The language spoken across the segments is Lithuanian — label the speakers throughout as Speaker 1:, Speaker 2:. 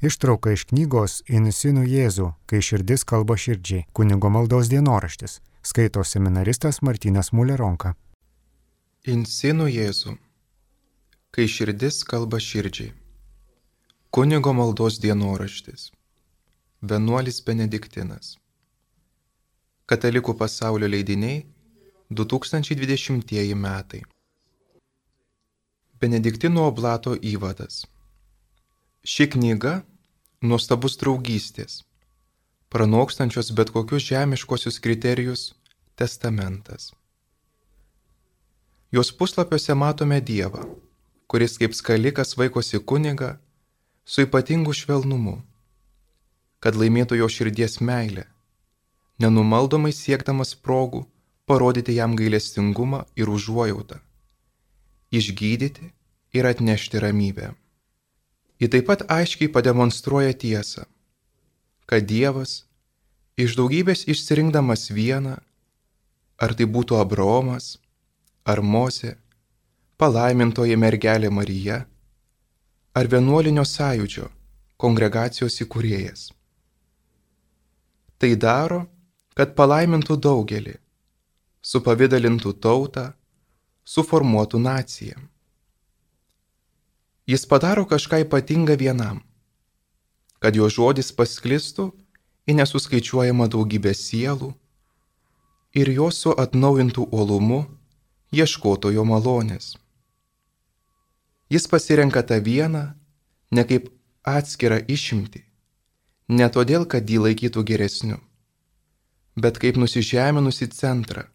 Speaker 1: Ištrauka iš knygos Insinų Jėzų, kai širdis kalba širdžiai, kunigo maldos dienoraštis, skaito seminaristas Martinas Muleronka.
Speaker 2: Insinų Jėzų, kai širdis kalba širdžiai, kunigo maldos dienoraštis, vienuolis Benediktinas, Katalikų pasaulio leidiniai 2020 metai. Benediktino oblato įvadas. Ši knyga - nuostabus draugystės, pranokstančios bet kokius žemiškosius kriterijus testamentas. Jos puslapiuose matome Dievą, kuris kaip skalikas vaikosi kuniga su ypatingu švelnumu, kad laimėtų jo širdies meilę, nenumaldomai siekdamas progų parodyti jam gailestingumą ir užuojautą, išgydyti ir atnešti ramybę. Ji taip pat aiškiai pademonstruoja tiesą, kad Dievas iš daugybės išsirinkdamas vieną, ar tai būtų Abraomas, ar Mozė, palaimintoji mergelė Marija, ar vienuolinio sąjūdžio kongregacijos įkūrėjas. Tai daro, kad palaimintų daugelį supavydalintų tautą, suformuotų naciją. Jis padaro kažką ypatingą vienam, kad jo žodis pasklistų į nesuskaičiuojamą daugybę sielų ir jos su atnaujintų uolumu ieškoto jo malonės. Jis pasirenka tą vieną ne kaip atskirą išimtį, ne todėl, kad jį laikytų geresniu, bet kaip nusižeminusi centrą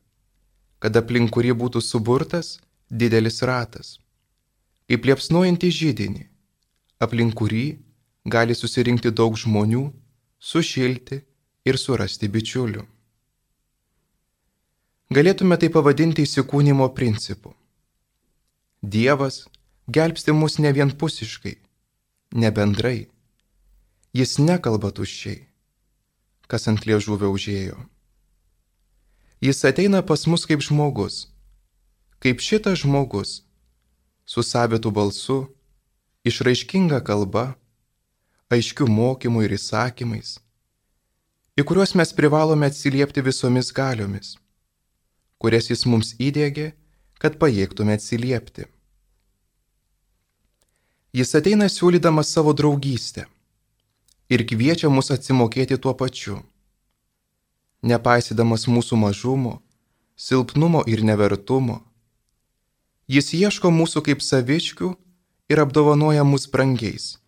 Speaker 2: kad aplink kurį būtų suburtas didelis ratas, kaip liepsnuojantį žydinį, aplink kurį gali susirinkti daug žmonių, sušilti ir surasti bičiulių. Galėtume tai pavadinti įsikūnymo principu. Dievas gelbsti mus ne vienpusiškai, ne bendrai. Jis nekalba tuščiai, kas ant liežuvio užėjo. Jis ateina pas mus kaip žmogus, kaip šitas žmogus, su savitu balsu, išraiškinga kalba, aiškių mokymų ir įsakymais, į kuriuos mes privalome atsiliepti visomis galiomis, kurias jis mums įdėgė, kad pajėgtume atsiliepti. Jis ateina siūlydamas savo draugystę ir kviečia mus atsimokėti tuo pačiu nepaisydamas mūsų mažumo, silpnumo ir nevertumo. Jis ieško mūsų kaip saviškių ir apdovanoja mus brangiais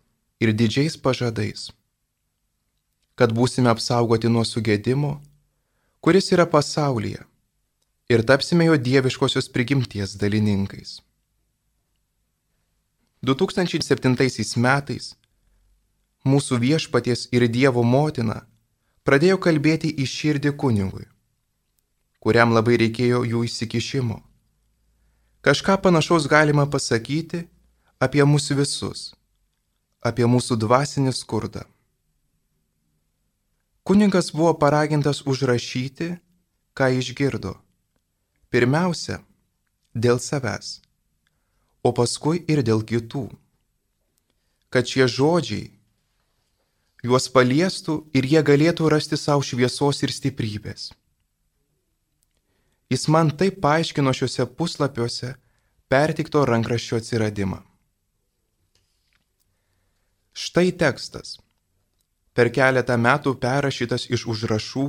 Speaker 2: ir didžiais pažadais, kad būsime apsaugoti nuo sugėdimo, kuris yra pasaulyje, ir tapsime jo dieviškosios prigimties dalininkais. 2007 metais mūsų viešpaties ir Dievo motina pradėjo kalbėti į širdį kunigui, kuriam labai reikėjo jų įsikišimo. Kažką panašaus galima pasakyti apie mus visus, apie mūsų dvasinį skurdą. Kuningas buvo paragintas užrašyti, ką išgirdo. Pirmiausia, dėl savęs, o paskui ir dėl kitų. Kad šie žodžiai juos paliestų ir jie galėtų rasti savo šviesos ir stiprybės. Jis man taip paaiškino šiuose puslapiuose pertikto rankraščio atsiradimą. Štai tekstas. Per keletą metų perrašytas iš užrašų,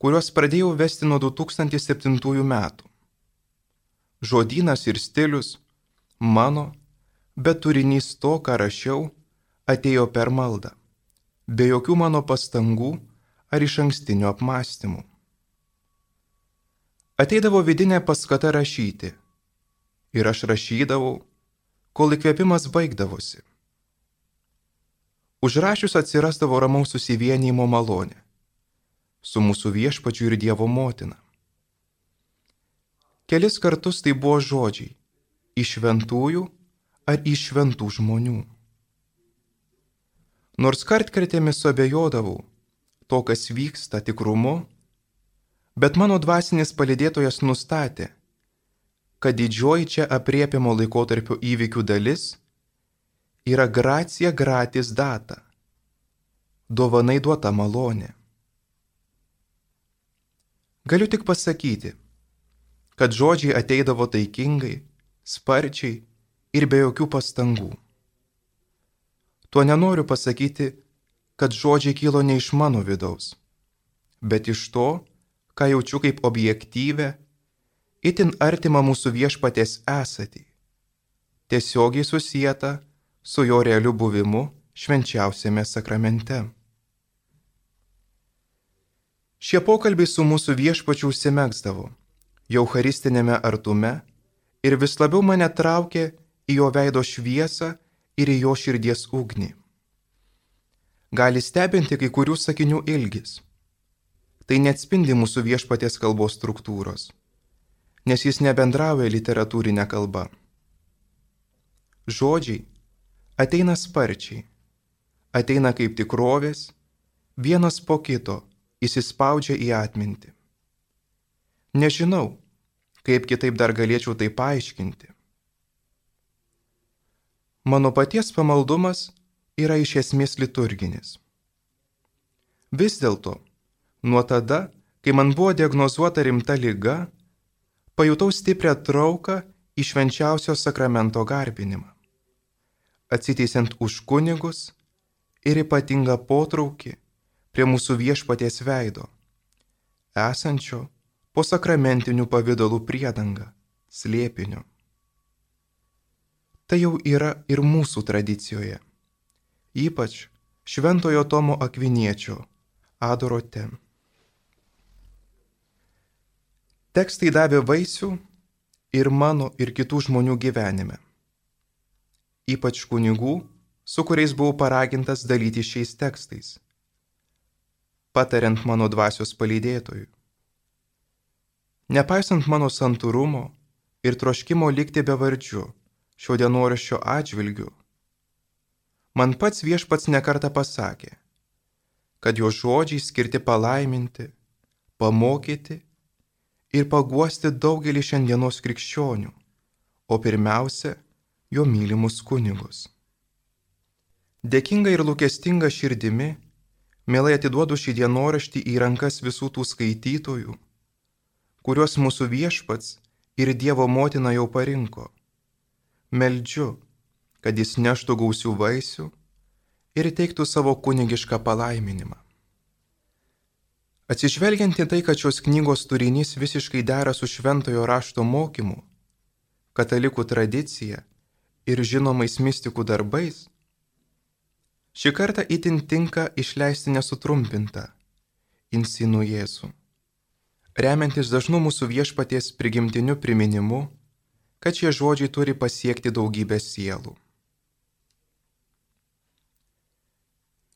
Speaker 2: kuriuos pradėjau vesti nuo 2007 metų. Žodynas ir stilius mano, bet turinys to, ką rašiau, atėjo per maldą be jokių mano pastangų ar iš ankstinių apmąstymų. Ateidavo vidinė paskata rašyti ir aš rašydavau, kol įkvėpimas baigdavosi. Užrašius atsirasdavo ramaus susivienijimo malonė su mūsų viešpačiu ir Dievo motina. Kelis kartus tai buvo žodžiai - iš šventųjų ar iš šventų žmonių. Nors kartkartėmis abejodavau to, kas vyksta tikrumu, bet mano dvasinis palidėtojas nustatė, kad didžioji čia apriepiamo laikotarpio įvykių dalis yra gracija gratis data dovanai duota malonė. Galiu tik pasakyti, kad žodžiai ateidavo taikingai, sparčiai ir be jokių pastangų. Tuo nenoriu pasakyti, kad žodžiai kilo ne iš mano vidaus, bet iš to, ką jaučiu kaip objektyvę, itin artimą mūsų viešpatės esatį, tiesiogiai susijęta su jo realiu buvimu švenčiausiame sakramente. Šie pokalbiai su mūsų viešpačiu užsimegsdavo, jau haristinėme artume ir vis labiau mane traukė į jo veido šviesą ir į jo širdies ugnį. Gali stebinti kai kurių sakinių ilgis. Tai neatspindi mūsų viešpaties kalbos struktūros, nes jis nebendrauja literatūrinę kalbą. Žodžiai ateina sparčiai, ateina kaip tikrovės, vienas po kito įsispaudžia į atmintį. Nežinau, kaip kitaip dar galėčiau tai paaiškinti. Mano paties pamaldumas yra iš esmės liturginis. Vis dėlto, nuo tada, kai man buvo diagnozuota rimta lyga, pajutau stiprią trauką į švenčiausio sakramento garbinimą. Atsiteisiant už kunigus ir ypatingą potraukį prie mūsų viešpaties veido, esančio po sakramentinių pavydalų priedanga, slėpiniu. Tai jau yra ir mūsų tradicijoje, ypač Šventojo Tomo Akviniečio Adorote. Tekstai davė vaisių ir mano ir kitų žmonių gyvenime, ypač kunigų, su kuriais buvau paragintas dalyti šiais tekstais patariant mano dvasios palydėtojui. Nepaisant mano santūrumo ir troškimo likti be vardžių šio dienoraščio atžvilgių, man pats viešpats nekarta pasakė, kad jo žodžiai skirti palaiminti, pamokyti ir paguosti daugelį šiandienos krikščionių, o pirmiausia, jo mylimus kunigus. Dėkinga ir lūkestinga širdimi, Mielai atiduodu šį dienoraštį į rankas visų tų skaitytojų, kuriuos mūsų viešpats ir Dievo motina jau parinko. Meldžiu, kad jis neštų gausių vaisių ir teiktų savo kunigišką palaiminimą. Atsižvelgiant į tai, kad šios knygos turinys visiškai dera su šventojo rašto mokymu, katalikų tradicija ir žinomais mystikų darbais, Šį kartą itin tinka išleisti nesutrumpintą Insinų Jėzų. Remiantis dažnu mūsų viešpaties prigimtiniu priminimu, kad šie žodžiai turi pasiekti daugybę sielų.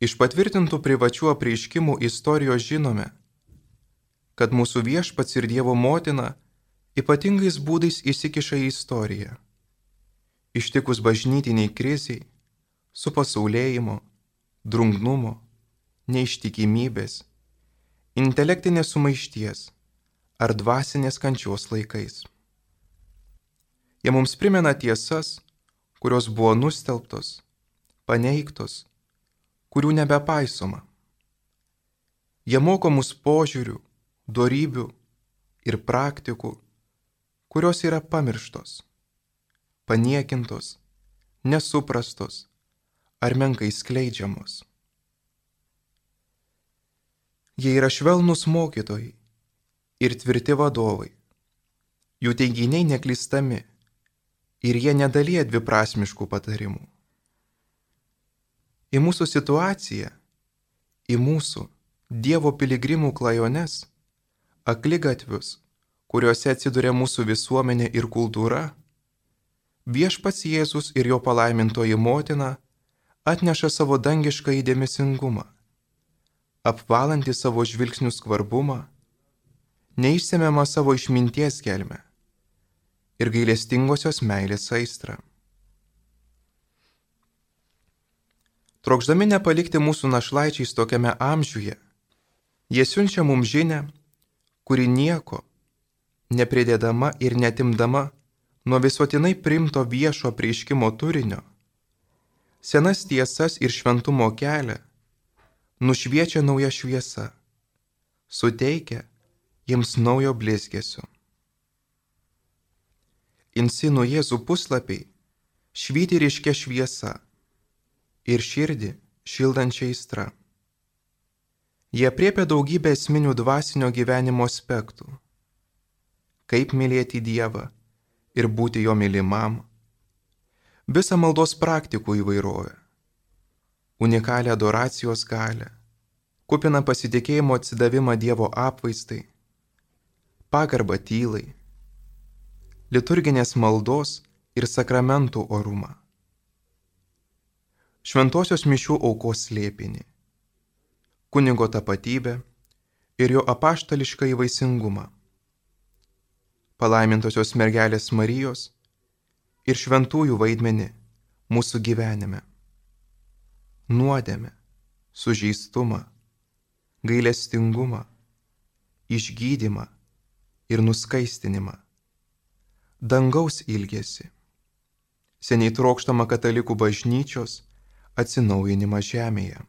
Speaker 2: Iš patvirtintų privačių apreiškimų istorijos žinome, kad mūsų viešpats ir Dievo motina ypatingais būdais įsikiša į istoriją. Ištikus bažnytiniai kriziai, su pasaulėjimo, drungnumo, neištikimybės, intelektinės sumaišties ar dvasinės kančios laikais. Jie mums primena tiesas, kurios buvo nustelbtos, paneigtos, kurių nebepaisoma. Jie moko mus požiūrių, darybių ir praktikų, kurios yra pamirštos, paniekintos, nesuprastos ar menkai skleidžiamos. Jie yra švelnus mokytojai ir tvirti vadovai. Jų teiginiai neklystami ir jie nedalyja dviprasmiškų patarimų. Į mūsų situaciją, į mūsų Dievo piligrimų klajones, aklygatvius, kuriuose atsiduria mūsų visuomenė ir kultūra, viešpats Jėzus ir jo palaimintoji motina atneša savo dangišką įdėmesingumą, apvalantį savo žvilgsnių skvarbumą, neišsemiamą savo išminties gelmę ir gailestingosios meilės aistrą. Trokšdami nepalikti mūsų našlaičiais tokiame amžiuje, jie siunčia mums žinę, kuri nieko, nepridėdama ir netimdama nuo visuotinai primto viešo prieiškimo turinio, senas tiesas ir šventumo kelią, nušviečia nauja šviesa, suteikia jiems naujo blizgesio. Insinų Jėzų puslapiai švyti ryškia šviesa ir širdį šildančia aistra. Jie priepia daugybę esminių dvasinio gyvenimo aspektų. Kaip mylėti Dievą ir būti jo mylimam. Visą maldos praktikų įvairovę. Unikalią adoracijos galę. Kupina pasitikėjimo atsidavimą Dievo apvaistai. Pagarbą tylai. Liturginės maldos ir sakramentų orumą. Šventosios mišių aukos slėpinį. Kunigo tapatybę ir jo apaštališką įvaisingumą palaimintosios mergelės Marijos ir šventųjų vaidmenį mūsų gyvenime. Nuodėmę, sužeistumą, gailestingumą, išgydymą ir nuskaistinimą. Dangaus ilgesi. Seniai trokštama katalikų bažnyčios atsinaujinimą žemėje.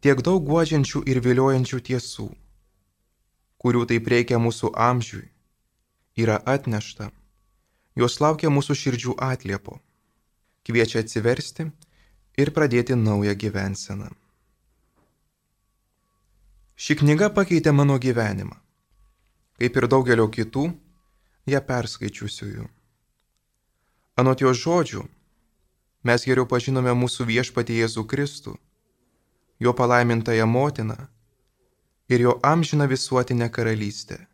Speaker 2: Tiek daug guodžiančių ir viliojančių tiesų kurių taip reikia mūsų amžiui, yra atnešta, jos laukia mūsų širdžių atliepo, kviečia atsiversti ir pradėti naują gyvenseną. Ši knyga pakeitė mano gyvenimą, kaip ir daugelio kitų, ją perskaičiusiųjų. Anot jo žodžių, mes geriau pažinome mūsų viešpatį Jėzų Kristų, jo palaimintąją motiną, ir jo amžiną visuotinę karalystę.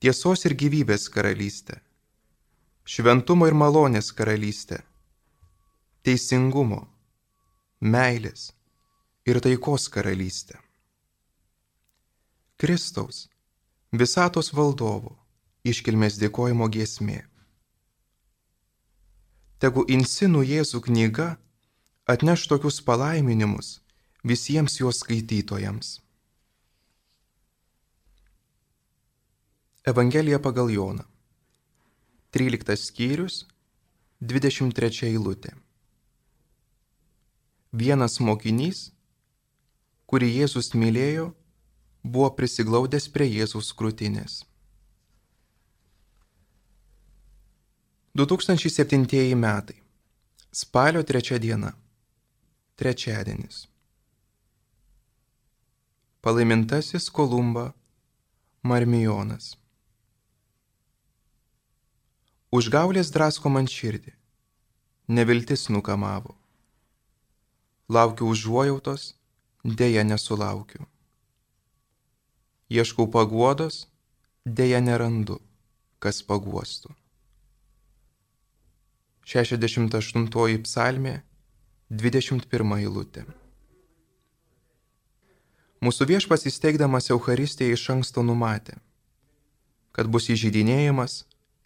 Speaker 2: Tiesos ir gyvybės karalystę. Šventumo ir malonės karalystę. Teisingumo, meilės ir taikos karalystę. Kristaus, visatos valdovo, iškilmės dėkojimo giesmė. Tegu Insinų Jėzų knyga atneš tokius palaiminimus visiems jos skaitytojams. Evangelija pagal Joną. 13 skyrius, 23 eilutė. Vienas mokinys, kurį Jėzus mylėjo, buvo prisiglaudęs prie Jėzus krūtinės. 2007 metai. Spalio 3 diena. Trečiadienis. Palaimintasis Kolumba Marmijonas. Užgaulės drasko man širdį, neviltis nukamavo. Laukiu užuojautos, dėja nesulaukiu. Ieškau paguodos, dėja nerandu, kas paguostų. 68 psalmė, 21 eilutė. Mūsų viešpas įsteigdamas Euharistiją iš anksto numatė, kad bus įžydinėjimas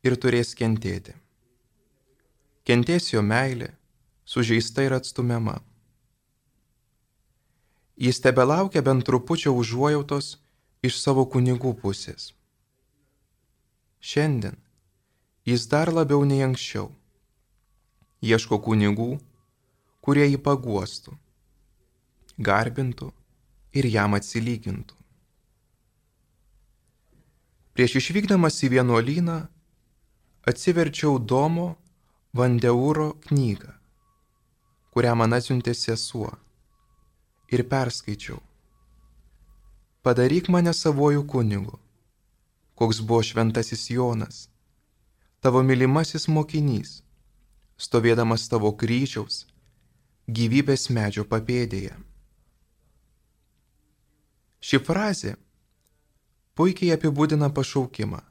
Speaker 2: ir turės kentėti. Kentės jo meilė, sužeista ir atstumiama. Jis tebe laukia bent trupučio užuojautos iš savo kunigų pusės. Šiandien jis dar labiau nei anksčiau ieško kunigų, kurie jį paguostų, garbintų ir jam atsilygintų. Prieš išvykdamas į vienuolyną atsiverčiau Domo Vandeuro knygą, kurią man atsiuntė sesuo, ir perskaičiau. Padaryk mane savojų kunigu, koks buvo šventasis Jonas, tavo mylimasis mokinys, stovėdamas tavo kryžiaus, gyvybės medžio papėdėje. Ši frazė puikiai apibūdina pašaukimą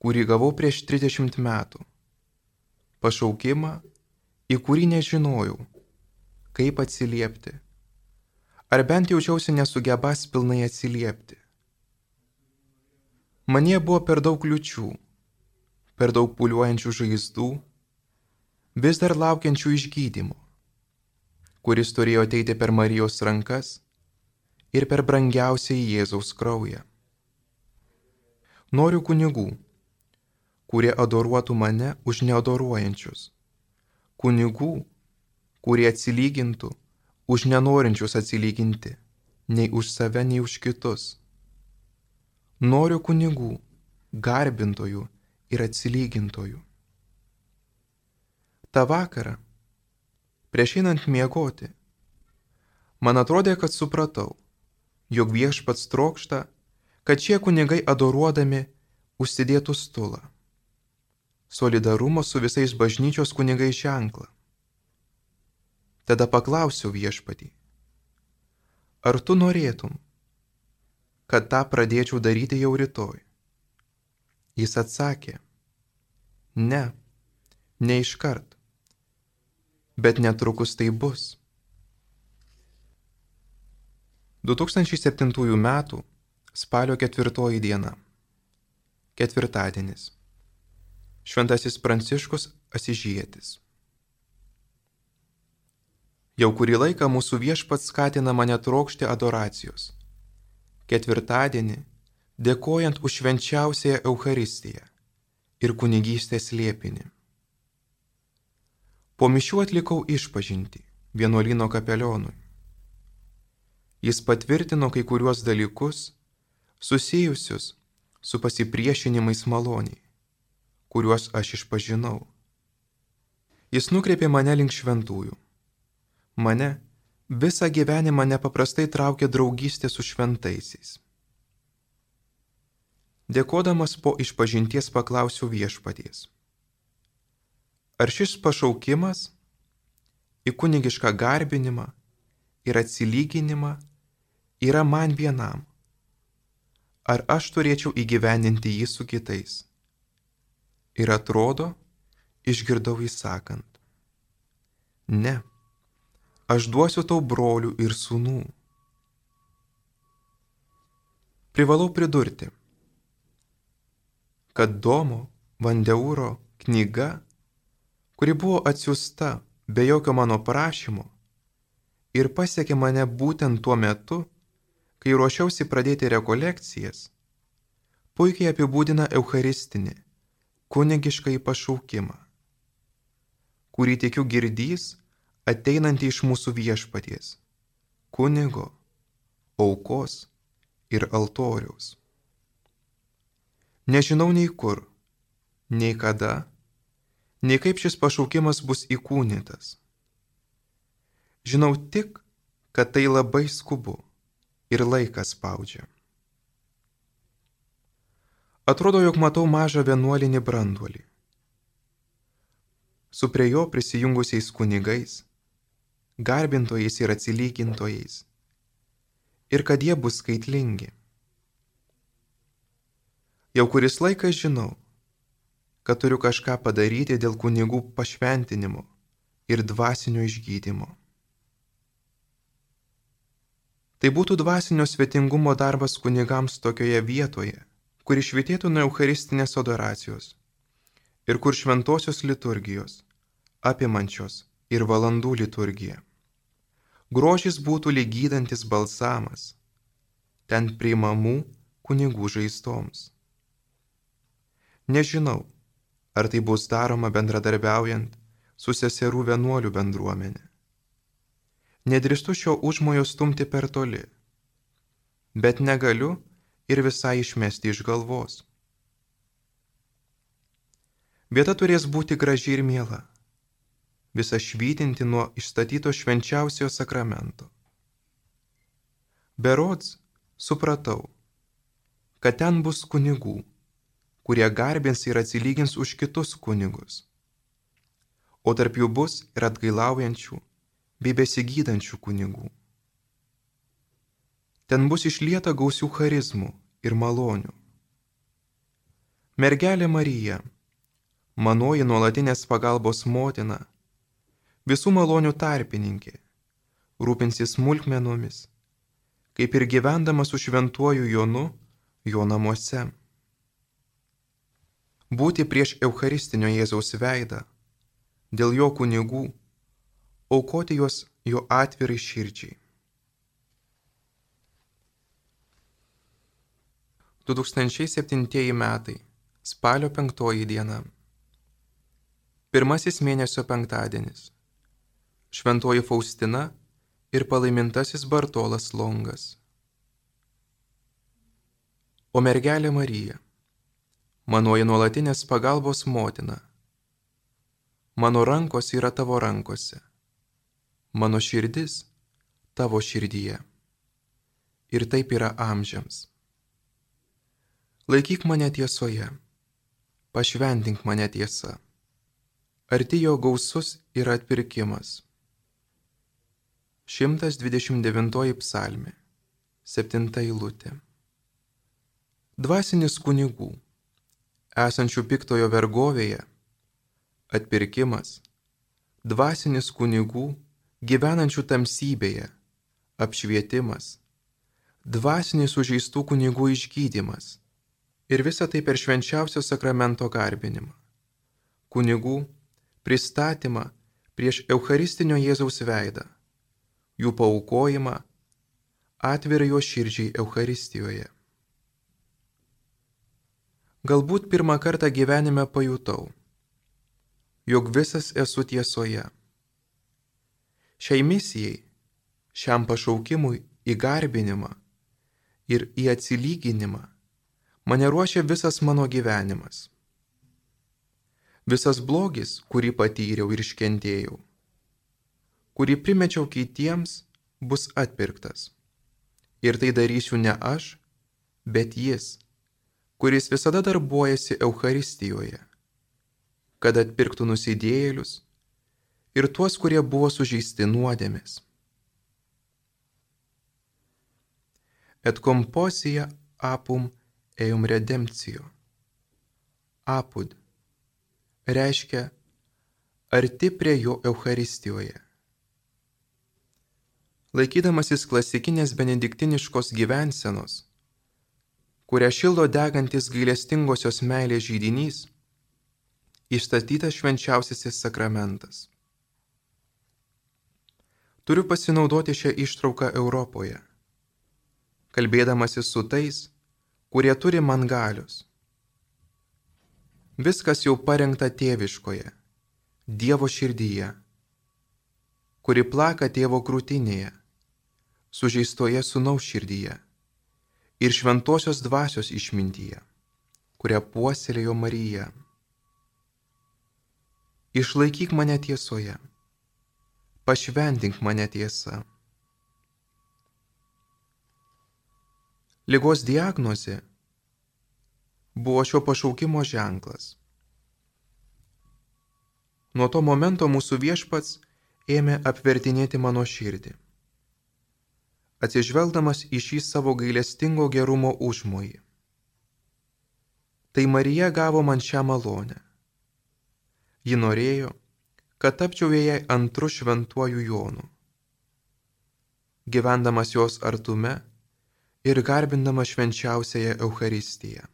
Speaker 2: kurį gavau prieš 30 metų. Pašaukimą, į kurį nežinojau, kaip atsiliepti. Ar bent jaučiausi nesugebas pilnai atsiliepti. Manie buvo per daug kliučių, per daug puliuojančių žaizdų, vis dar laukiančių išgydymo, kuris turėjo ateiti per Marijos rankas ir per brangiausiai Jėzaus kraują. Noriu kunigų, kurie adoruotų mane už neadoruojančius, kunigų, kurie atsilygintų už nenorinčius atsilyginti, nei už save, nei už kitus. Noriu kunigų, garbintojų ir atsilygintojų. Ta vakarą, prieš einant miegoti, man atrodė, kad supratau, jog viešpats trokšta, kad šie kunigai adoruodami užsidėtų stulą. Solidarumo su visais bažnyčios kunigai ženklą. Tada paklausiau viešpatį, ar tu norėtum, kad tą pradėčiau daryti jau rytoj? Jis atsakė, ne, ne iškart, bet netrukus tai bus. 2007 m. spalio 4 diena. Ketvirtadienis. Šventasis Pranciškus Asižėtis. Jau kurį laiką mūsų viešpats skatina mane trokšti adoracijos. Ketvirtadienį, dėkojant už švenčiausiąją Euharistiją ir kunigystės liepinį. Po mišių atlikau išpažinti vienuolino kapelionui. Jis patvirtino kai kuriuos dalykus susijusius su pasipriešinimais maloniai, kuriuos aš išpažinau. Jis nukreipė mane link šventųjų Mane visą gyvenimą nepaprastai traukia draugystė su šventaisiais. Dėkodamas po išpažinties paklausiu viešpaties. Ar šis pašaukimas į kunigišką garbinimą ir atsilyginimą yra man vienam? Ar aš turėčiau įgyvendinti jį su kitais? Ir atrodo, išgirdau įsakant. Ne aš duosiu tau brolių ir sūnų. Privalau pridurti, kad Domo Vandeuro knyga, kuri buvo atsiusta be jokio mano prašymo ir pasiekė mane būtent tuo metu, kai ruošiausi pradėti rekolekcijas, puikiai apibūdina Eucharistinį, kunigišką į pašaukimą, kurį tikiu girdys ateinantį iš mūsų viešpaties, kunigo, aukos ir altoriaus. Nežinau nei kur, nei kada, nei kaip šis pašaukimas bus įkūnytas. Žinau tik, kad tai labai skubu ir laikas spaudžia. Atrodo, jog matau mažą vienuolinį branduolį. Su prie jo prisijungusiais kunigais garbintojais ir atsilygintojais, ir kad jie bus skaitlingi. Jau kuris laikas žinau, kad turiu kažką padaryti dėl kunigų pašventinimo ir dvasinio išgydymo. Tai būtų dvasinio svetingumo darbas kunigams tokioje vietoje, kur išvitėtų nuo Eucharistinės adoracijos ir kur šventosios liturgijos, apimančios ir valandų liturgija grožis būtų lygydantis balsamas, ten priimamų kunigų žaistoms. Nežinau, ar tai bus daroma bendradarbiaujant su seserų vienuolių bendruomenė. Nedristu šio užmojo stumti per toli, bet negaliu ir visai išmesti iš galvos. Vieta turės būti graži ir miela visa švytinti nuo išstatyto švenčiausiojo sakramento. Berods supratau, kad ten bus kunigų, kurie garbins ir atsilygins už kitus kunigus, o tarp jų bus ir atgailaujančių bei besigydančių kunigų. Ten bus išlieta gausių charizmų ir malonių. Mergelė Marija, manoji nuolatinės pagalbos motina, visų malonių tarpininkė, rūpinsis smulkmenomis, kaip ir gyvendama su šventuoju Jonu jo namuose. Būti prieš Eucharistinio Jėzaus veidą, dėl jo kunigų, aukoti juos jo atvirai širdžiai. 2007 metai, spalio 5 diena. Pirmasis mėnesio penktadienis. Šventoji Faustina ir palaimintasis Bartolas Longas. O mergelė Marija, manoji nuolatinės pagalbos motina, mano rankos yra tavo rankose, mano širdis tavo širdyje. Ir taip yra amžiams. Laikyk mane tiesoje, pašventink mane tiesa. Arti jo gausus yra atpirkimas. 129 psalmė, 7 eilutė. Dvasinis kunigų, esančių piktojo vergovėje, atpirkimas, dvasinis kunigų, gyvenančių tamsybėje, apšvietimas, dvasinis sužeistų kunigų išgydymas ir visa tai per švenčiausio sakramento garbinimą. Kunigų pristatymą prieš Eucharistinio Jėzaus veidą, jų paukojimą, atvirą jo širdžiai Eucharistijoje. Galbūt pirmą kartą gyvenime pajutau, jog visas esu tiesoje. Šiai misijai šiam pašaukimui į garbinimą ir į atsilyginimą mane ruošia visas mano gyvenimas. Visas blogis, kurį patyriau ir iškentėjau, kurį primečiau kitiems, bus atpirktas. Ir tai darysiu ne aš, bet jis, kuris visada darbuojasi Eucharistijoje, kad atpirktų nusidėjėlius ir tuos, kurie buvo sužeisti nuodėmis. et composia apum eum redemptio. Apud reiškia arti prie jo Eucharistijoje. Laikydamasis klasikinės benediktiniškos gyvensenos, kurią šildo degantis gailestingosios meilės žydinys, išstatytas švenčiausiasis sakramentas. Turiu pasinaudoti šią ištrauką Europoje kalbėdamasis su tais, kurie turi man galius. Viskas jau parengta tėviškoje, Dievo širdyje, kuri plaka tėvo krūtinėje, sužeistoje sunaus širdyje ir šventosios dvasios išmintyje, kurią puoselėjo Marija. Išlaikyk mane tiesoje, pašventink mane tiesa. Ligos diagnozė buvo šio pašaukimo ženklas. Nuo to momento mūsų viešpats ėmė apvertinėti mano širdį. Atsižvelgdamas į šį savo gailestingo gerumo užmojį. Tai Marija gavo man šią malonę. Ji norėjo, kad tapčiau jai antru šventuoju Jonu. Gyvendamas jos artume, ir garbindama švenčiausiąją Eucharistiją.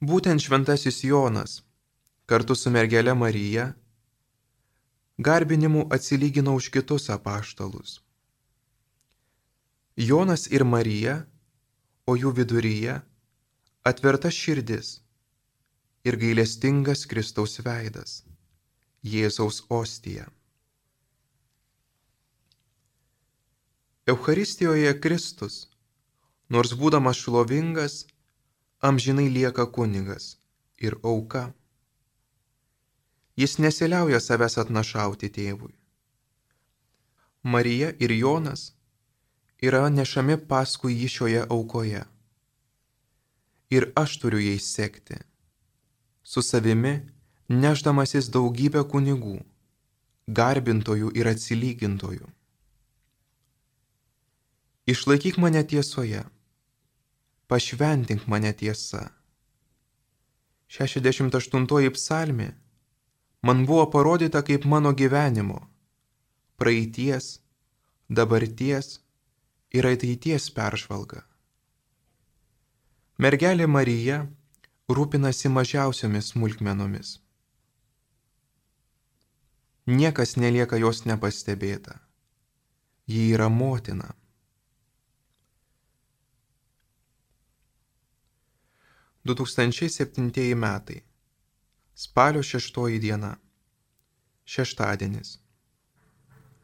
Speaker 2: Būtent šventasis Jonas kartu su mergelė Marija garbinimu atsilygino už kitus apaštalus. Jonas ir Marija, o jų viduryje atverta širdis ir gailestingas Kristaus veidas, Jėzaus ostija. Eucharistijoje Kristus, nors būdamas šlovingas, amžinai lieka kunigas ir auka. Jis nesiliauja savęs atnašauti tėvui. Marija ir Jonas yra nešami paskui jį šioje aukoje. Ir aš turiu jais sekti, su savimi neždamasis daugybę kunigų, garbintojų ir atsilygintojų. Išlaikyk mane tiesoje, pašventink mane tiesa. 68 psalmė man buvo parodyta kaip mano gyvenimo, praeities, dabarties ir ateities peržvalga. Mergelė Marija rūpinasi mažiausiomis smulkmenomis. Niekas nelieka jos nepastebėta. Ji yra motina. 2007 metai. Spalio 6 diena. Šeštadienis.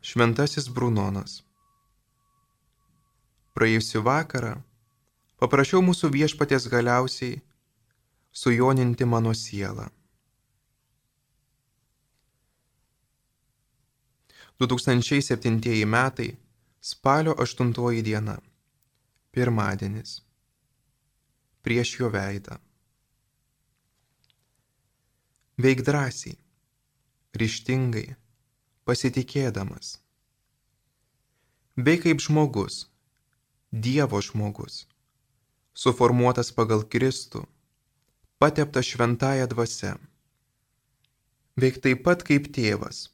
Speaker 2: Šventasis Brunonas. Praėjusiu vakarą paprašiau mūsų viešpatės galiausiai sujoninti mano sielą. 2007 metai spalio 8 diena. Pirmadienis. Prieš jo veidą. Veik drąsiai, ryštingai pasitikėdamas. Bei kaip žmogus, Dievo žmogus, suformuotas pagal Kristų, pateptas šventąją dvasę. Veik taip pat kaip tėvas,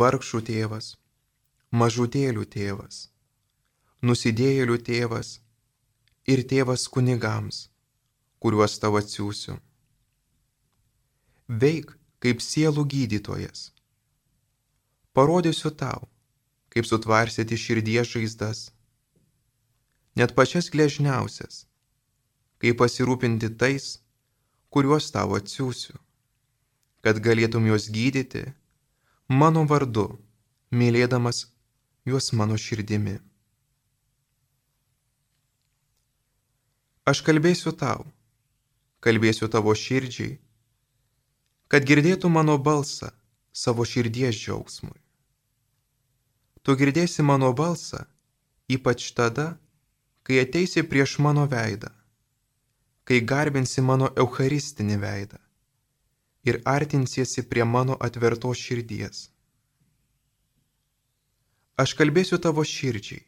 Speaker 2: vargšų tėvas, mažutėlių tėvas, nusidėjėlių tėvas. Ir tėvas kunigams, kuriuos tau atsiųsiu. Veik kaip sielų gydytojas, Parodysiu tau, kaip sutvarsyti širdies žaizdas, net pačias gležniausias, kaip pasirūpinti tais, kuriuos tau atsiųsiu, kad galėtum juos gydyti mano vardu, mylėdamas juos mano širdimi. Aš kalbėsiu tau, kalbėsiu tavo širdžiai, kad girdėtų mano balsą savo širdies džiaugsmui. Tu girdėsi mano balsą, ypač tada, kai ateisi prieš mano veidą, kai garbinsi mano eucharistinį veidą ir artinsiesi prie mano atvertos širdies. Aš kalbėsiu tavo širdžiai,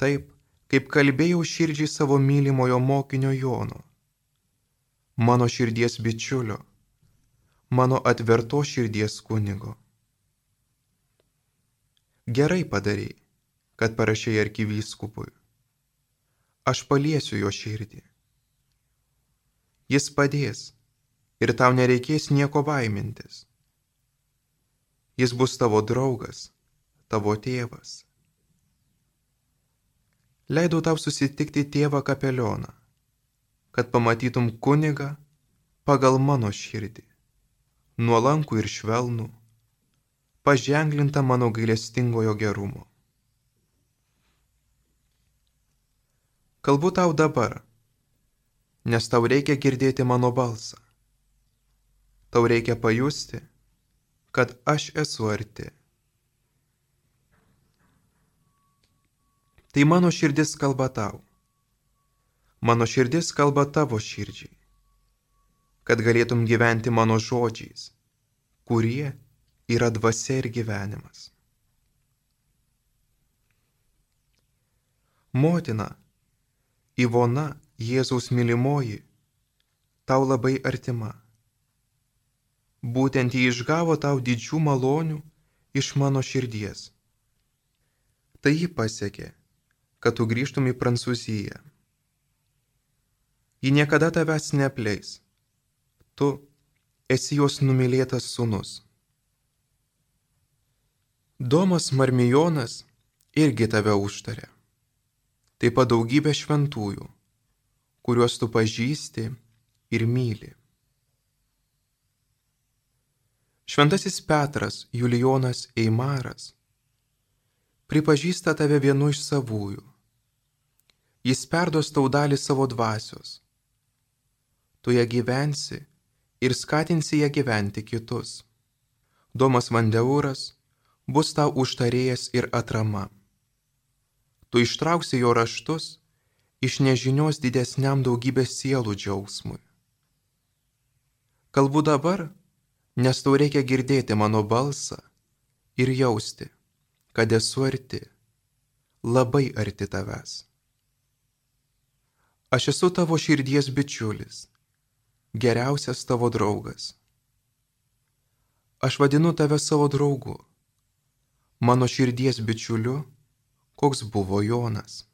Speaker 2: taip, kaip kalbėjau širdžiai savo mylimojo mokinio Jono, mano širdies bičiulio, mano atverto širdies kunigo. Gerai padarėjai, kad parašiai arkivyskupui. Aš paliesiu jo širdį. Jis padės ir tau nereikės nieko baimintis. Jis bus tavo draugas, tavo tėvas. Leidau tau susitikti tėvą kapelioną, kad pamatytum kunigą pagal mano širdį, nuolankų ir švelnų paženklinta mano gailestingojo gerumo. Kalbu tau dabar, nes tau reikia girdėti mano balsą. Tau reikia pajusti, kad aš esu arti. Tai mano širdis kalba tau. Mano širdis kalba tavo širdžiai, kad galėtum gyventi mano žodžiais, kurie yra dvasia ir gyvenimas. Motina, Ivona, Jėzaus mylimoji, tau labai artima. Būtent jį išgavo tau didžių malonių iš mano širdies. Tai jį pasiekė, kad tu grįžtum į Prancūziją. Ji niekada tavęs neapleis. Tu esi jos numylėtas sunus. Domas Marmijonas irgi tave užtarė. Taip pat daugybė šventųjų, kuriuos tu pažįsti ir myli. Šventasis Petras Julijonas Eimaras pripažįsta tave vienu iš savųjų. Jis perduos tau dalį savo dvasios. Tu ją gyvensi ir skatinsi ją gyventi kitus. Domas Vandeuras bus tau užtarėjas ir atrama. Tu ištrauksi jo raštus iš nežinios didesniam daugybės sielų džiaugsmui. Kalbu dabar, nes tau reikia girdėti mano balsą ir jausti, kad esu arti, labai arti tavęs. Aš esu tavo širdies bičiulis, geriausias tavo draugas. Aš vadinu tave savo draugu mano širdies bičiuliu, koks buvo Jonas.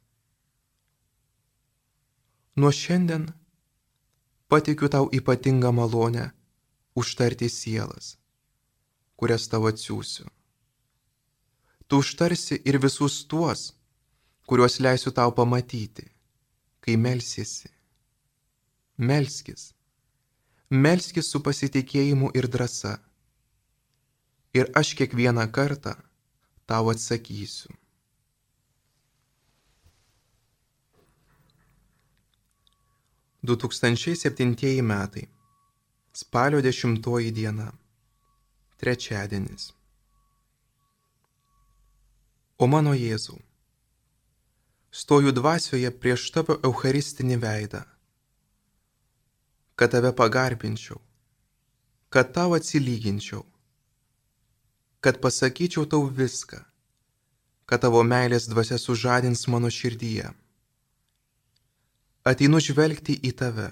Speaker 2: Nuo šiandien patikiu tau ypatingą malonę užtarti sielas, kurias tau atsiųsiu. Tu užtarsi ir visus tuos, kuriuos leisiu tau pamatyti, kai melsiesi. Melskis. Melskis su pasitikėjimu ir drąsa. Ir aš kiekvieną kartą tau atsakysiu. 2007 metai. Spalio 10 diena. Trečiadienis. O mano Jėzau, stoju dvasioje prieš tavo eucharistinį veidą, kad tave pagarbinčiau, kad tau atsilyginčiau, kad pasakyčiau tau viską, kad tavo meilės dvasia sužadins mano širdyje. Ateinu žvelgti į tave,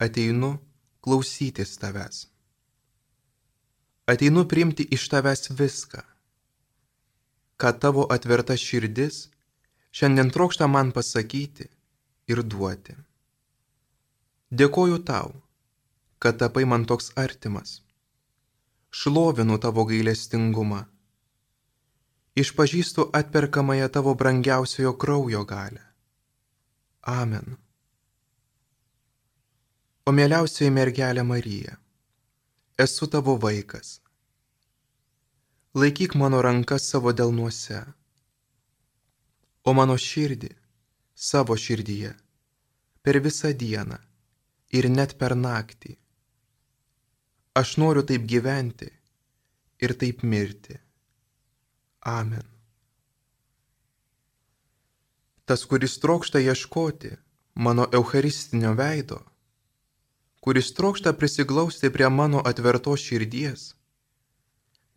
Speaker 2: ateinu klausytis tavęs, ateinu priimti iš tavęs viską, kad tavo atverta širdis šiandien trokšta man pasakyti ir duoti. Dėkoju tau, kad tapai man toks artimas. Šlovinu tavo gailestingumą. Išpažįstu atperkamąją tavo brangiausiojo kraujo galę. Amen. O mieliausioji mergelė Marija, esu tavo vaikas. Laikyk mano rankas savo delnuose, o mano širdį savo širdyje per visą dieną ir net per naktį Aš noriu taip gyventi ir taip mirti. Amen. Tas, kuris trokšta ieškoti mano eucharistinio veido, kuris trokšta prisiglausti prie mano atvertos širdies,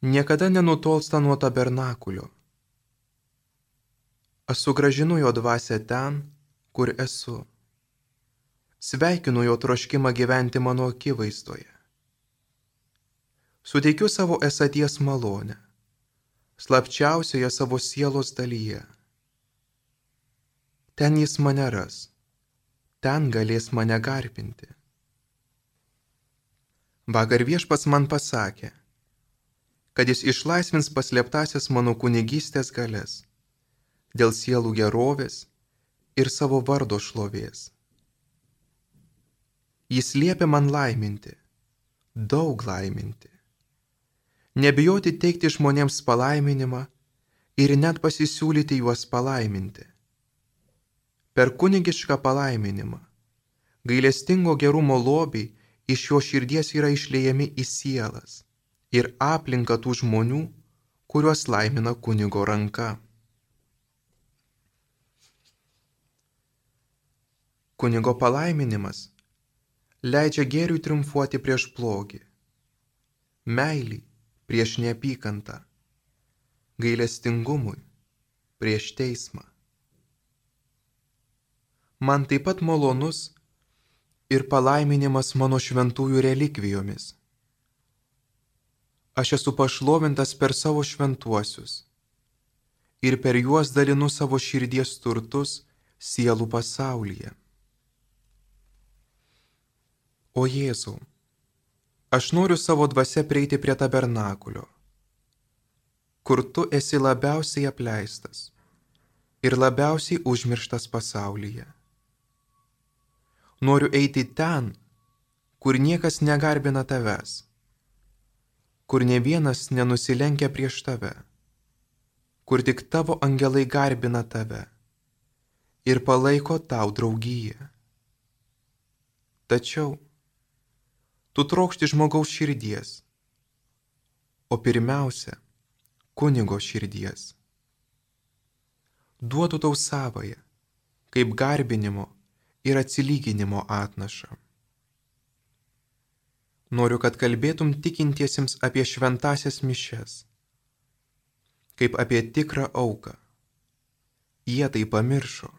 Speaker 2: niekada nenutolsta nuo tabernakulio. Aš sugražinu jo dvasę ten, kur esu. Sveikinu jo troškimą gyventi mano akivaizdoje suteikiu savo esaties malonę, slapčiausioje savo sielos dalyje. Ten jis mane ras, ten galės mane garbinti. Vakar viešpas man pasakė, kad jis išlaisvins paslėptasias mano kunigystės galės dėl sielų gerovės ir savo vardo šlovės. Jis liepia man laiminti, daug laiminti nebijoti teikti žmonėms palaiminimą ir net pasisiūlyti juos palaiminti. Per kunigišką palaiminimą gailestingo gerumo lobiai iš jo širdies yra išliejami į sielas ir aplinką tų žmonių, kuriuos laimina kunigo ranka. Kunigo palaiminimas leidžia gėriui triumfuoti prieš blogį. Meilį prieš neapykantą, gailestingumui prieš teismą. Man taip pat malonus ir palaiminimas mano šventųjų relikvijomis. Aš esu pašlovintas per savo šventuosius ir per juos dalinu savo širdies turtus sielų pasaulyje. O Jėzau, Aš noriu savo dvasia prieiti prie tabernakulio, kur tu esi labiausiai apleistas ir labiausiai užmirštas pasaulyje. Noriu eiti ten, kur niekas negarbina tavęs, kur ne vienas nenusilenkia prieš tave, kur tik tavo angelai garbina tave ir palaiko tau draugyje. Tačiau tu trokšti žmogaus širdies, o pirmiausia, kunigo širdies. Duodu tau savoje, kaip garbinimo ir atsilyginimo atnašą. Noriu, kad kalbėtum tikintiesiems apie šventasias mišes, kaip apie tikrą auką. Jie tai pamiršo.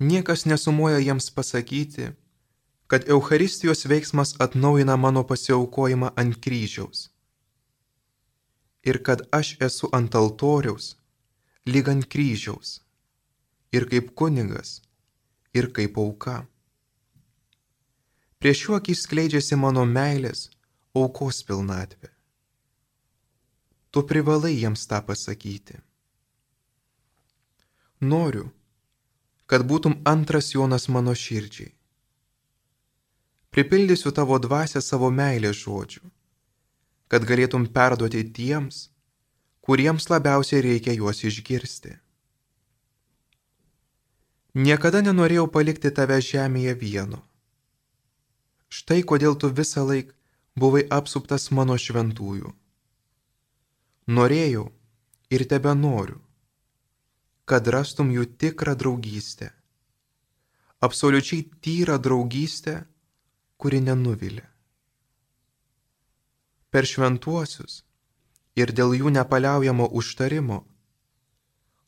Speaker 2: Niekas nesumoja jiems pasakyti, kad Eucharistijos veiksmas atnaujina mano pasiaukojimą ant kryžiaus. Ir kad aš esu ant altoriaus, lyg ant kryžiaus, ir kaip kunigas, ir kaip auka. Prieš juo akis skleidžiasi mano meilės, aukos pilnatvė. Tu privalai jiems tą pasakyti. Noriu, kad būtum antras Jonas mano širdžiai pripildysiu tavo dvasę savo meilės žodžių, kad galėtum perduoti tiems, kuriems labiausiai reikia juos išgirsti. Niekada nenorėjau palikti tave žemėje vieno. Štai kodėl tu visą laiką buvai apsuptas mano šventųjų. Norėjau ir tebe noriu, kad rastum jų tikrą draugystę. Absoliučiai tyrą draugystę, kuri nenuvilia. Per šventuosius ir dėl jų nepaliaujamo užtarimo,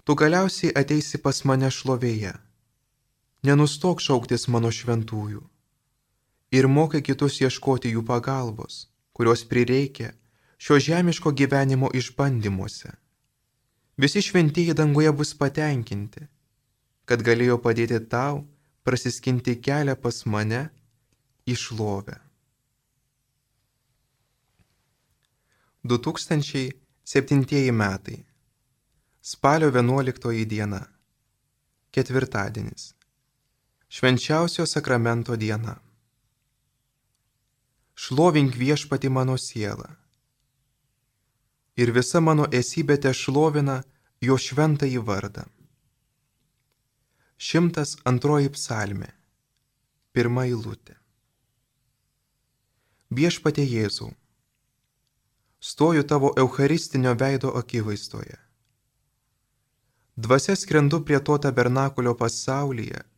Speaker 2: tu galiausiai ateisi pas mane šlovėje. Nenustok šauktis mano šventųjų ir mokai kitus ieškoti jų pagalbos, kurios prireikia šio žemiško gyvenimo išbandymuose. Visi šventieji dangoje bus patenkinti, kad galėjo padėti tau prasiskinti kelią pas mane į šlovę. 2007 metai. Spalio 11 diena. Ketvirtadienis. Švenčiausio sakramento diena. Šlovink viešpati mano sielą. Ir visa mano esybė te šlovina jo šventąjį vardą. Šimtas antroji psalmė. Pirma eilutė. Viešpatė Jėzau stoju tavo eucharistinio veido akivaizdoje. Dvasia skrendu prie to tabernakulio pasaulyje,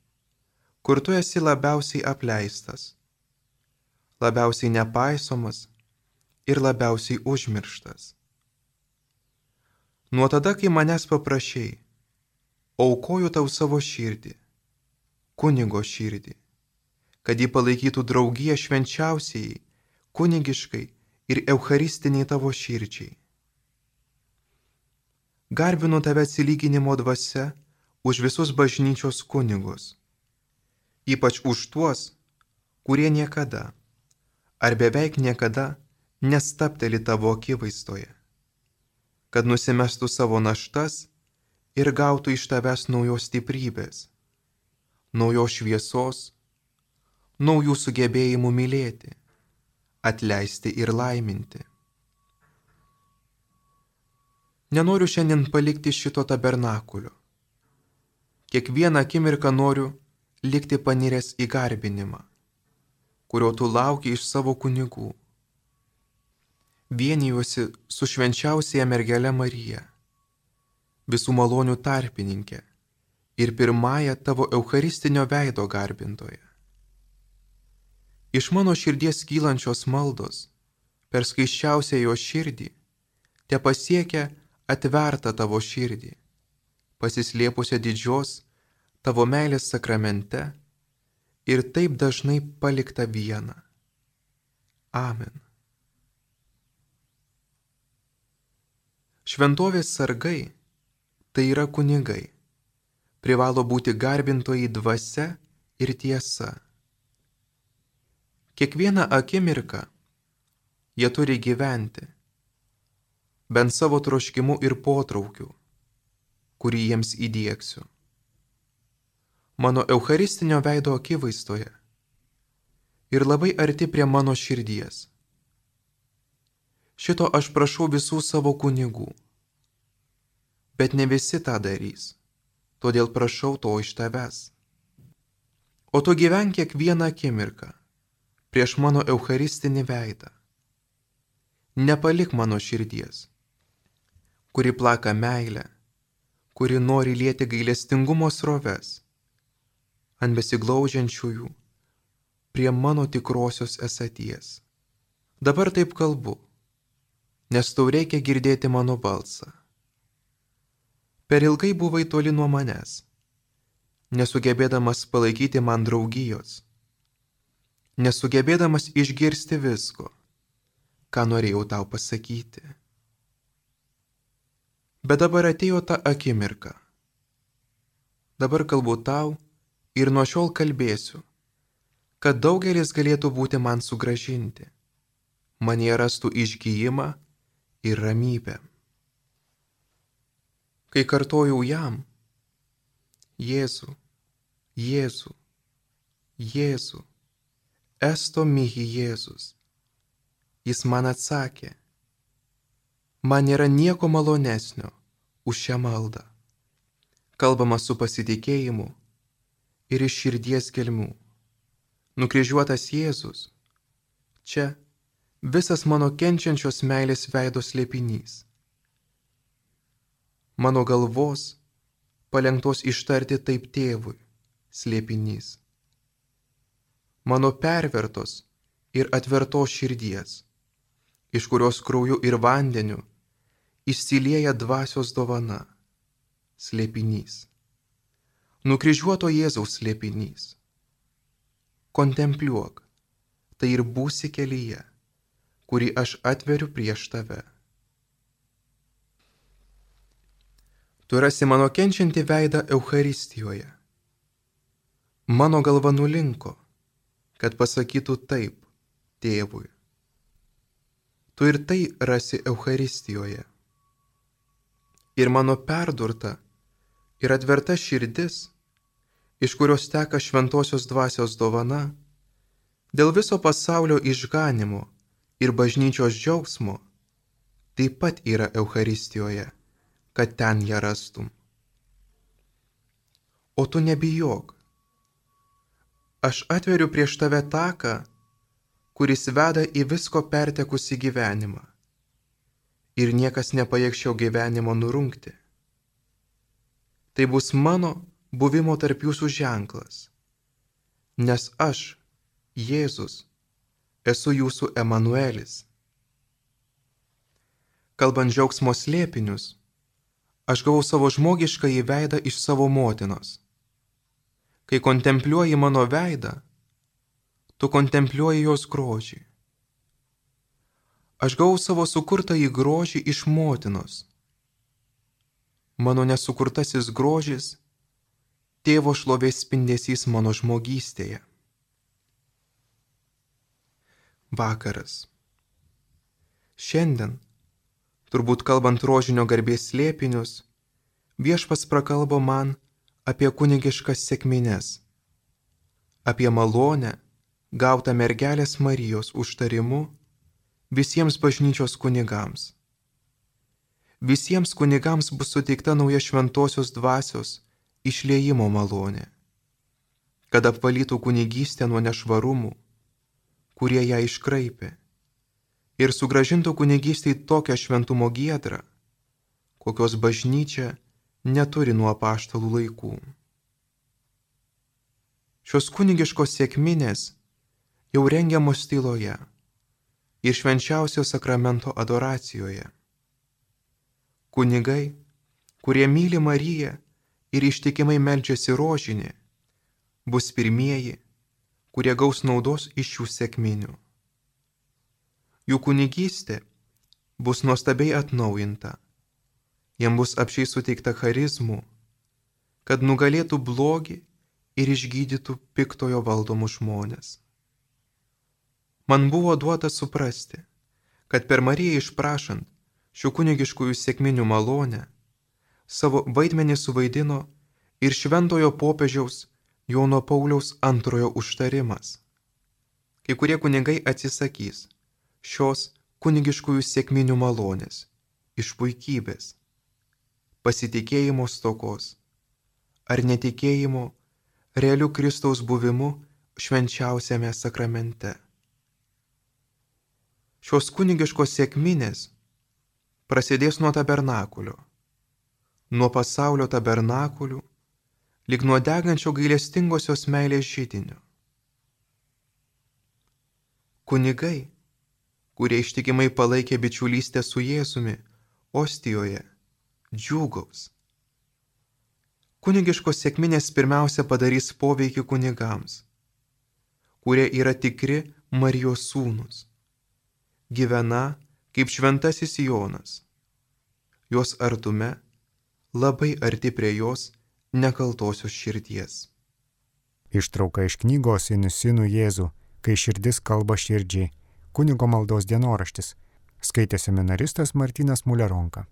Speaker 2: kur tu esi labiausiai apleistas, labiausiai nepaisomas ir labiausiai užmirštas. Nuo tada, kai manęs paprašiai, aukoju tau savo širdį, kunigo širdį, kad jį palaikytų draugiją švenčiausiai, kunigiškai ir eucharistiniai tavo širdžiai. Garbinu tave atsilyginimo dvasia už visus bažnyčios kunigus, ypač už tuos, kurie niekada ar beveik niekada nestapteli tavo akivaizdoje, kad nusimestų savo naštas ir gautų iš tavęs naujos stiprybės, naujos šviesos, naujų sugebėjimų mylėti atleisti ir laiminti. Nenoriu šiandien palikti šito tabernakulio. Kiekvieną akimirką noriu likti paniręs į garbinimą, kurio tu lauki iš savo kunigų. Vienijuosi su švenčiausiaja mergelė Marija, visų malonių tarpininkė ir pirmąją tavo eucharistinio veido garbintoje. Iš mano širdies kylančios maldos, per skaiščiausią jo širdį, te pasiekia atvertą tavo širdį, pasislėpusią didžios tavo meilės sakramente ir taip dažnai palikta viena. Amen. Šventovės sargai tai yra kunigai, privalo būti garbintojai dvasia ir tiesa Kiekvieną akimirką jie turi gyventi, bent savo troškimu ir potraukiu, kurį jiems įdėksiu. Mano eucharistinio veido akivaizdoje ir labai arti prie mano širdies. Šito aš prašau visų savo kunigų, bet ne visi tą darys, todėl prašau to iš tavęs. O tu gyvenk kiekvieną akimirką prieš mano eucharistinį veidą. Nepalik mano širdies, kuri plaka meilę, kuri nori lieti gailestingumo sroves ant besiglaudžiančiųjų prie mano tikrosios esaties. Dabar taip kalbu, nes tau reikia girdėti mano balsą. Per ilgai buvai toli nuo manęs, nesugebėdamas palaikyti man draugijos nesugebėdamas išgirsti visko, ką norėjau tau pasakyti. Bet dabar atėjo ta akimirka. Dabar kalbu tau ir nuo šiol kalbėsiu, kad daugelis galėtų būti man sugražinti, manie rastų išgyjimą ir ramybę. Kai kartojau jam, Jėzu, Jėzu, Jėzu, Esto mihi Jėzus. Jis man atsakė, Man nėra nieko malonesnio už šią maldą. Kalbama su pasitikėjimu ir iš širdies gelmių. Nukryžiuotas Jėzus. Čia visas mano kenčiančios meilės veidos lėpinys. Mano galvos palengtos ištarti taip tėvui slėpinys. Mano pervertos ir atvertos širdies, iš kurios krauju ir vandeniu išsilieja dvasios dovana, slėpinys. Nukryžiuoto Jėzaus slėpinys. Kontempliuok, tai ir būsi kelyje, kurį aš atveriu prieš tave. Tu rasi mano kenčiantį veidą Euharistijoje. Mano galva nulinko, kad pasakytų taip tėvui. Tu ir tai rasi Euharistijoje ir mano perdurta ir atverta širdis, iš kurios teka šventosios dvasios dovana, dėl viso pasaulio išganimo ir bažnyčios džiaugsmo, taip pat yra Euharistijoje, kad ten ją rastum. O tu nebijok. Aš atveriu prieš tave taką, kuris veda į visko pertekusi gyvenimą ir niekas nepajėgs šio gyvenimo nurungti. Tai bus mano buvimo tarp jūsų ženklas, nes aš, Jėzus, esu jūsų Emanuelis. Kalbant džiaugsmo slėpinius, aš gavau savo žmogišką įveidą iš savo motinos. Kai kontempliuoji mano veidą, tu kontempliuoji jos grožį. Aš gavau savo sukurtą į grožį iš motinos. Mano nesukurtasis grožis - tėvo šlovės spindesys mano žmogystėje. Vakaras. Šiandien, turbūt kalbant rožinio garbės slėpinius, viešpas prakalbo man apie kunigiškas sėkmines, apie malonę gautą mergelės Marijos užtarimu visiems bažnyčios kunigams. Visiems kunigams bus suteikta nauja šventosios dvasios išliejimo malonė, kad apvalytų kunigystę nuo nešvarumų, kurie ją iškraipė, ir sugražintų kunigystėj tokią šventumo giedrą, kokios bažnyčia neturi nuo paštalų laikų. Šios kunigiškos sėkminės jau rengiamos tyloje ir švenčiausio sakramento adoracijoje. Kunigai, kurie myli Mariją ir ištikimai melčiasi rožinį, bus pirmieji, kurie gaus naudos iš šių sėkminių. Jų kunigystė bus nuostabiai atnaujinta, jam bus apšiai suteikta charizmų, kad nugalėtų blogį ir išgydytų piktojo valdomus žmonės. Man buvo duota suprasti, kad per Mariją išprašant šių kunigiškųjų sėkminių malonę, savo vaidmenį suvaidino ir šventojo popiežiaus Jono Pauliaus antrojo užtarimas. Kai kurie kunigai atsisakys šios kunigiškųjų sėkminių malonės iš puikybės, pasitikėjimo stokos ar netikėjimo realių Kristaus buvimu švenčiausiame sakramente. Šios kunigiškos sėkminės prasidės nuo tabernakulio, nuo pasaulio tabernakulių, lyg nuo degančio gailestingosios meilės žydinio. Kunigai, kurie ištikimai palaikė bičiulystę su Jėzumi Ostijoje, džiūgaus. Kunigiškos sėkminės pirmiausia padarys poveikį kunigams, kurie yra tikri Marijos sūnus gyvena kaip šventasis Jonas. Jos artume labai arti prie jos nekaltosios širdies.
Speaker 1: Ištrauka iš knygos Inusinų Jėzų, kai širdis kalba širdžiai, kunigo maldos dienoraštis, skaitė seminaristas Martinas Muleronka.